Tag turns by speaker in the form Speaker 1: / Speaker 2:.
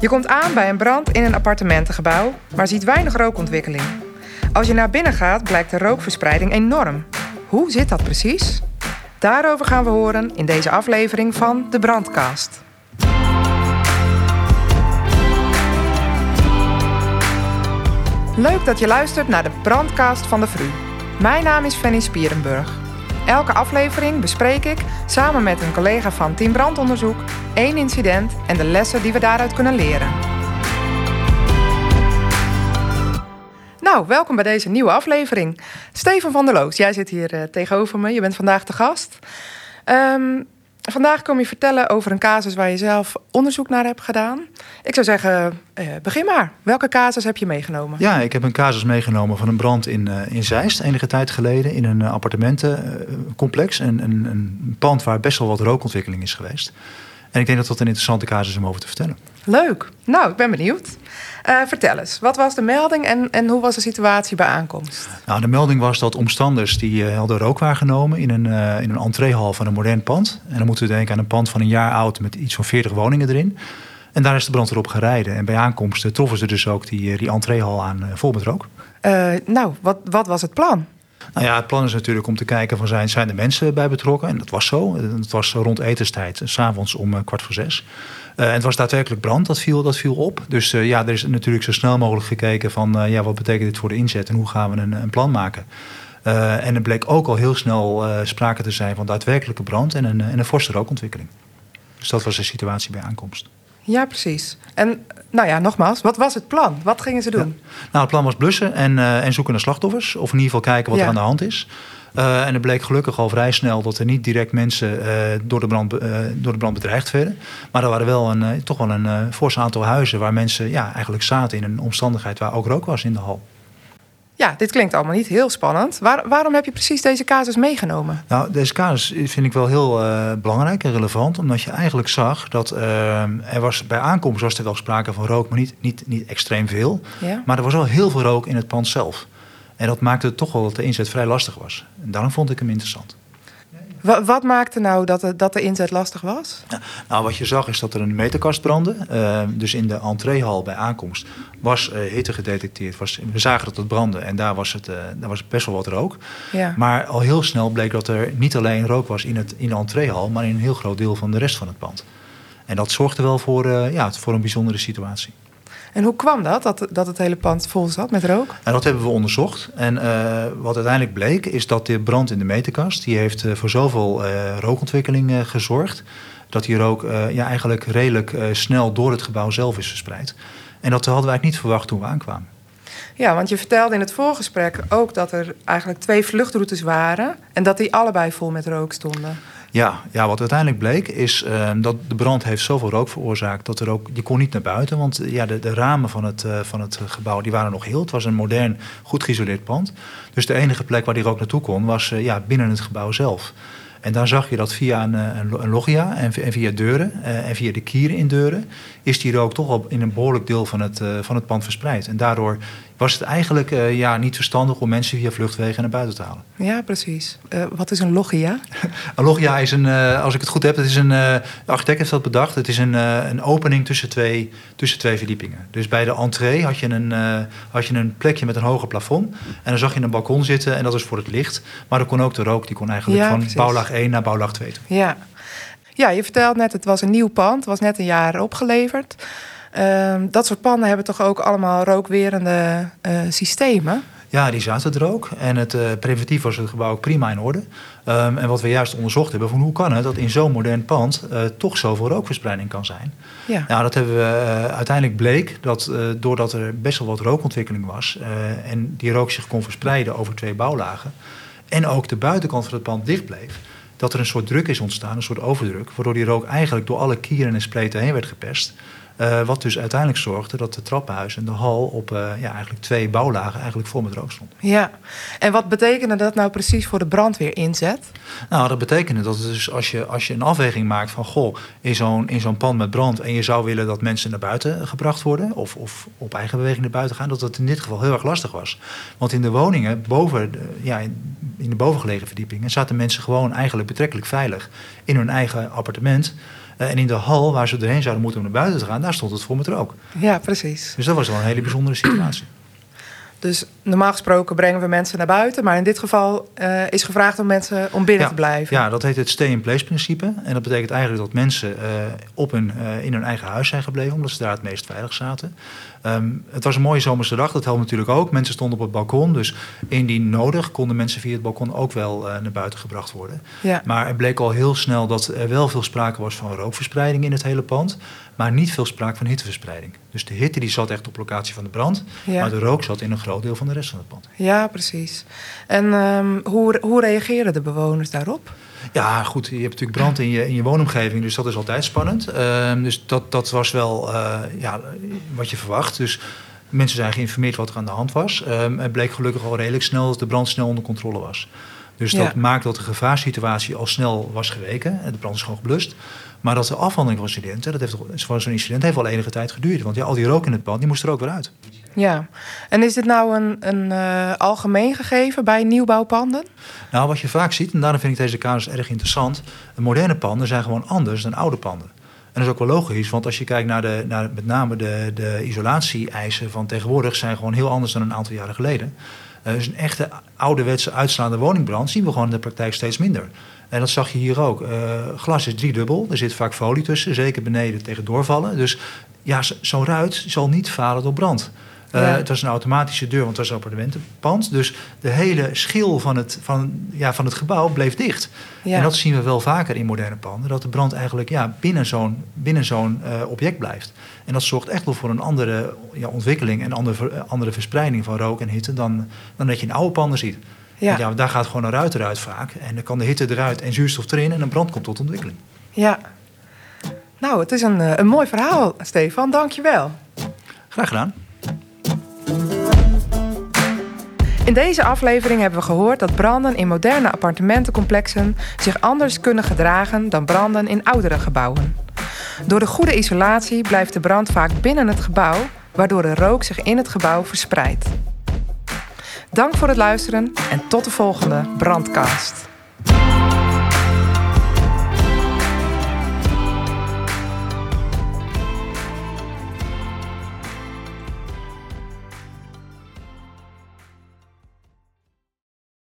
Speaker 1: Je komt aan bij een brand in een appartementengebouw, maar ziet weinig rookontwikkeling. Als je naar binnen gaat, blijkt de rookverspreiding enorm. Hoe zit dat precies? Daarover gaan we horen in deze aflevering van de Brandkast. Leuk dat je luistert naar de Brandkast van de Vru. Mijn naam is Fanny Spierenburg. Elke aflevering bespreek ik samen met een collega van Team Brandonderzoek één incident en de lessen die we daaruit kunnen leren. Nou, welkom bij deze nieuwe aflevering. Steven van der Loos, jij zit hier uh, tegenover me. Je bent vandaag de gast. Um, Vandaag kom je vertellen over een casus waar je zelf onderzoek naar hebt gedaan. Ik zou zeggen, eh, begin maar. Welke casus heb je meegenomen?
Speaker 2: Ja, ik heb een casus meegenomen van een brand in, uh, in Zeist enige tijd geleden in een uh, appartementencomplex. Een, een, een, pand waar best wel wat rookontwikkeling is geweest. En ik denk dat dat een interessante casus is om over te vertellen.
Speaker 1: Leuk. Nou, ik ben benieuwd. Uh, vertel eens, wat was de melding en, en hoe was de situatie bij aankomst?
Speaker 2: Nou, de melding was dat omstanders die uh, hadden rook waargenomen in een, uh, in een entreehal van een modern pand. En dan moeten we denken aan een pand van een jaar oud met iets van 40 woningen erin. En daar is de brand erop gereden. En bij aankomst troffen ze dus ook die, die entreehal aan vol met rook.
Speaker 1: nou, wat, wat was het plan?
Speaker 2: Nou ja, het plan is natuurlijk om te kijken van zijn, zijn er mensen bij betrokken. En dat was zo. Het was rond etenstijd, s'avonds om kwart voor zes. Uh, en het was daadwerkelijk brand, dat viel, dat viel op. Dus ja, er is natuurlijk zo snel mogelijk gekeken van ja, wat betekent dit voor de inzet en hoe gaan we een, een plan maken. en er bleek ook al heel snel sprake te zijn van daadwerkelijke brand en een, en een forse rookontwikkeling. Dus dat was de situatie bij aankomst.
Speaker 1: Ja, precies. En nou ja, nogmaals, wat was het plan? Wat gingen ze doen? Ja.
Speaker 2: Nou, het plan was blussen en, en zoeken naar slachtoffers. Of in ieder geval kijken wat ja. er aan de hand is. Uh, en het bleek gelukkig al vrij snel dat er niet direct mensen uh, door, de brand, door de brand bedreigd werden. Maar er waren wel een, toch wel een fors aantal huizen waar mensen ja, eigenlijk zaten in een omstandigheid waar ook rook was in de hal.
Speaker 1: Ja, dit klinkt allemaal niet heel spannend. Waar, waarom heb je precies deze casus meegenomen?
Speaker 2: Nou, deze casus vind ik wel heel belangrijk en relevant. Omdat je eigenlijk zag dat er was, bij aankomst was er wel sprake van rook, maar niet, niet, niet extreem veel. Ja. Maar er was wel heel veel rook in het pand zelf. En dat maakte het toch wel dat de inzet vrij lastig was. En daarom vond ik hem interessant.
Speaker 1: Wat, wat maakte nou dat de, dat de inzet lastig was?
Speaker 2: Ja, nou, wat je zag is dat er een meterkast brandde. Uh, dus in de entreehal bij aankomst was uh, hitte gedetecteerd. Was, we zagen dat het brandde en daar was, het, uh, daar was best wel wat rook. Ja. Maar al heel snel bleek dat er niet alleen rook was in, het, in de entreehal... maar in een heel groot deel van de rest van het pand. En dat zorgde wel voor, ja, voor een bijzondere situatie.
Speaker 1: En hoe kwam dat, dat, dat het hele pand vol zat met rook?
Speaker 2: En dat hebben we onderzocht. En uh, wat uiteindelijk bleek, is dat de brand in de meterkast... die heeft uh, voor zoveel uh, rookontwikkeling gezorgd... dat die rook ja, eigenlijk redelijk snel door het gebouw zelf is verspreid. En dat hadden we eigenlijk niet verwacht toen we aankwamen.
Speaker 1: Ja, want je vertelde in het voorgesprek ook dat er eigenlijk twee vluchtroutes waren... en dat die allebei vol met rook stonden.
Speaker 2: Ja, ja, wat uiteindelijk bleek is uh, dat de brand heeft zoveel rook veroorzaakt dat er ook, je kon niet naar buiten. Want ja, de, de ramen van het, uh, van het gebouw die waren nog heel. Het was een modern, goed geïsoleerd pand. Dus de enige plek waar die rook naartoe kon was ja, binnen het gebouw zelf. En daar zag je dat via een, een, een loggia en, en, via deuren en via de kieren in deuren... is die rook toch al in een behoorlijk deel van het, van het pand verspreid. En daardoor was het eigenlijk uh, ja, niet verstandig om mensen via vluchtwegen naar buiten te halen.
Speaker 1: Ja, precies. Uh, wat is een loggia?
Speaker 2: een loggia is een, uh, als ik het goed heb, het is een, de architect heeft dat bedacht. Het is een, een opening tussen twee, tussen twee verdiepingen. Dus bij de entree had je, een, had je een plekje met een hoger plafond. En dan zag je een balkon zitten en dat is voor het licht. Maar dan kon ook de rook, die kon eigenlijk ja, van precies. bouwlaag 1 naar bouwlaag 2 toe.
Speaker 1: Ja. ja, je vertelt net, het was een nieuw pand. Het was net een jaar opgeleverd. Uh, dat soort panden hebben toch ook allemaal rookwerende uh, systemen?
Speaker 2: Ja, die zaten er ook. En het, uh, preventief was het gebouw ook prima in orde. Um, en wat we juist onderzocht hebben, van hoe kan het dat in zo'n modern pand uh, toch zoveel rookverspreiding kan zijn? Ja. Nou, dat hebben we uiteindelijk bleek dat doordat er best wel wat rookontwikkeling was en die rook zich kon verspreiden over twee bouwlagen en ook de buitenkant van het pand dicht bleef, dat er een soort druk is ontstaan, een soort overdruk, waardoor die rook eigenlijk door alle kieren en spleten heen werd gepest. Uh, wat dus uiteindelijk zorgde dat de trappenhuis en de hal op uh, ja, eigenlijk twee bouwlagen eigenlijk vol met rook stond.
Speaker 1: Ja, en wat betekende dat nou precies voor de brandweer inzet?
Speaker 2: Nou, dat betekende dat dus als je, als je een afweging maakt van goh, in zo'n, in zo'n pand met brand en je zou willen dat mensen naar buiten gebracht worden of, of op eigen beweging naar buiten gaan, dat dat in dit geval heel erg lastig was. Want in de woningen boven, ja, in de bovengelegen verdiepingen zaten mensen gewoon eigenlijk betrekkelijk veilig in hun eigen appartement. En in de hal waar ze erheen zouden moeten om naar buiten te gaan, daar stond het vol met rook.
Speaker 1: Ja, precies.
Speaker 2: Dus dat was wel een hele bijzondere situatie.
Speaker 1: Dus normaal gesproken brengen we mensen naar buiten, maar in dit geval uh, is gevraagd om mensen om binnen te blijven.
Speaker 2: Ja, dat heet het stay-in-place principe. En dat betekent eigenlijk dat mensen uh, op hun, uh, in hun eigen huis zijn gebleven, omdat ze daar het meest veilig zaten. Um, het was een mooie zomerse dag, dat helpt natuurlijk ook. Mensen stonden op het balkon, dus indien nodig konden mensen via het balkon ook wel naar buiten gebracht worden. Ja. Maar het bleek al heel snel dat er wel veel sprake was van rookverspreiding in het hele pand maar niet veel sprake van hitteverspreiding. Dus de hitte die zat echt op locatie van de brand, maar de rook zat in een groot deel van de rest van het pand.
Speaker 1: Ja, precies. En um, hoe, hoe reageren de bewoners daarop?
Speaker 2: Ja, goed, je hebt natuurlijk brand in je, in je woonomgeving, dus dat is altijd spannend. Uh, dus dat, dat was wel uh, ja, wat je verwacht. Dus mensen zijn geïnformeerd wat er aan de hand was. Um, het bleek gelukkig al redelijk snel dat de brand snel onder controle was. Dus dat maakt dat de gevaarsituatie al snel was geweken. En de brand is gewoon geblust. Maar dat de afhandeling van incidenten, dat heeft, zo'n incident heeft wel enige tijd geduurd. Want ja, al die rook in het pand, die moest er ook weer uit.
Speaker 1: Ja, en is dit nou een, een uh, algemeen gegeven bij nieuwbouwpanden?
Speaker 2: Nou, wat je vaak ziet, en daarom vind ik deze casus erg interessant... moderne panden zijn gewoon anders dan oude panden. En dat is ook wel logisch, want als je kijkt naar, de, naar met name de, de isolatie-eisen van tegenwoordig... zijn gewoon heel anders dan een aantal jaren geleden. Uh, dus een echte ouderwetse uitslaande woningbrand zien we gewoon in de praktijk steeds minder. En dat zag je hier ook. Uh, glas is driedubbel. Er zit vaak folie tussen, zeker beneden tegen doorvallen. Dus ja, zo'n ruit zal niet falen door brand. Uh, Het was een automatische deur, want het was een appartementenpand. Dus de hele schil van het, van, ja, van het gebouw bleef dicht. Ja. En dat zien we wel vaker in moderne panden. Dat de brand eigenlijk ja, binnen zo'n binnen zo'n uh, object blijft. En dat zorgt echt wel voor een andere ja, ontwikkeling en andere, andere verspreiding van rook en hitte dan, dan dat je in oude panden ziet. Ja. ja, daar gaat gewoon een ruit eruit vaak. En dan kan de hitte eruit en zuurstof erin en een brand komt tot ontwikkeling.
Speaker 1: Ja. Nou, het is een, eh, een mooi verhaal, Stefan. Dank je wel.
Speaker 2: Graag gedaan.
Speaker 1: In deze aflevering hebben we gehoord dat branden in moderne appartementencomplexen zich anders kunnen gedragen dan branden in oudere gebouwen. Door de goede isolatie blijft de brand vaak binnen het gebouw, waardoor de rook zich in het gebouw verspreidt. Dank voor het luisteren en tot de volgende Brandcast.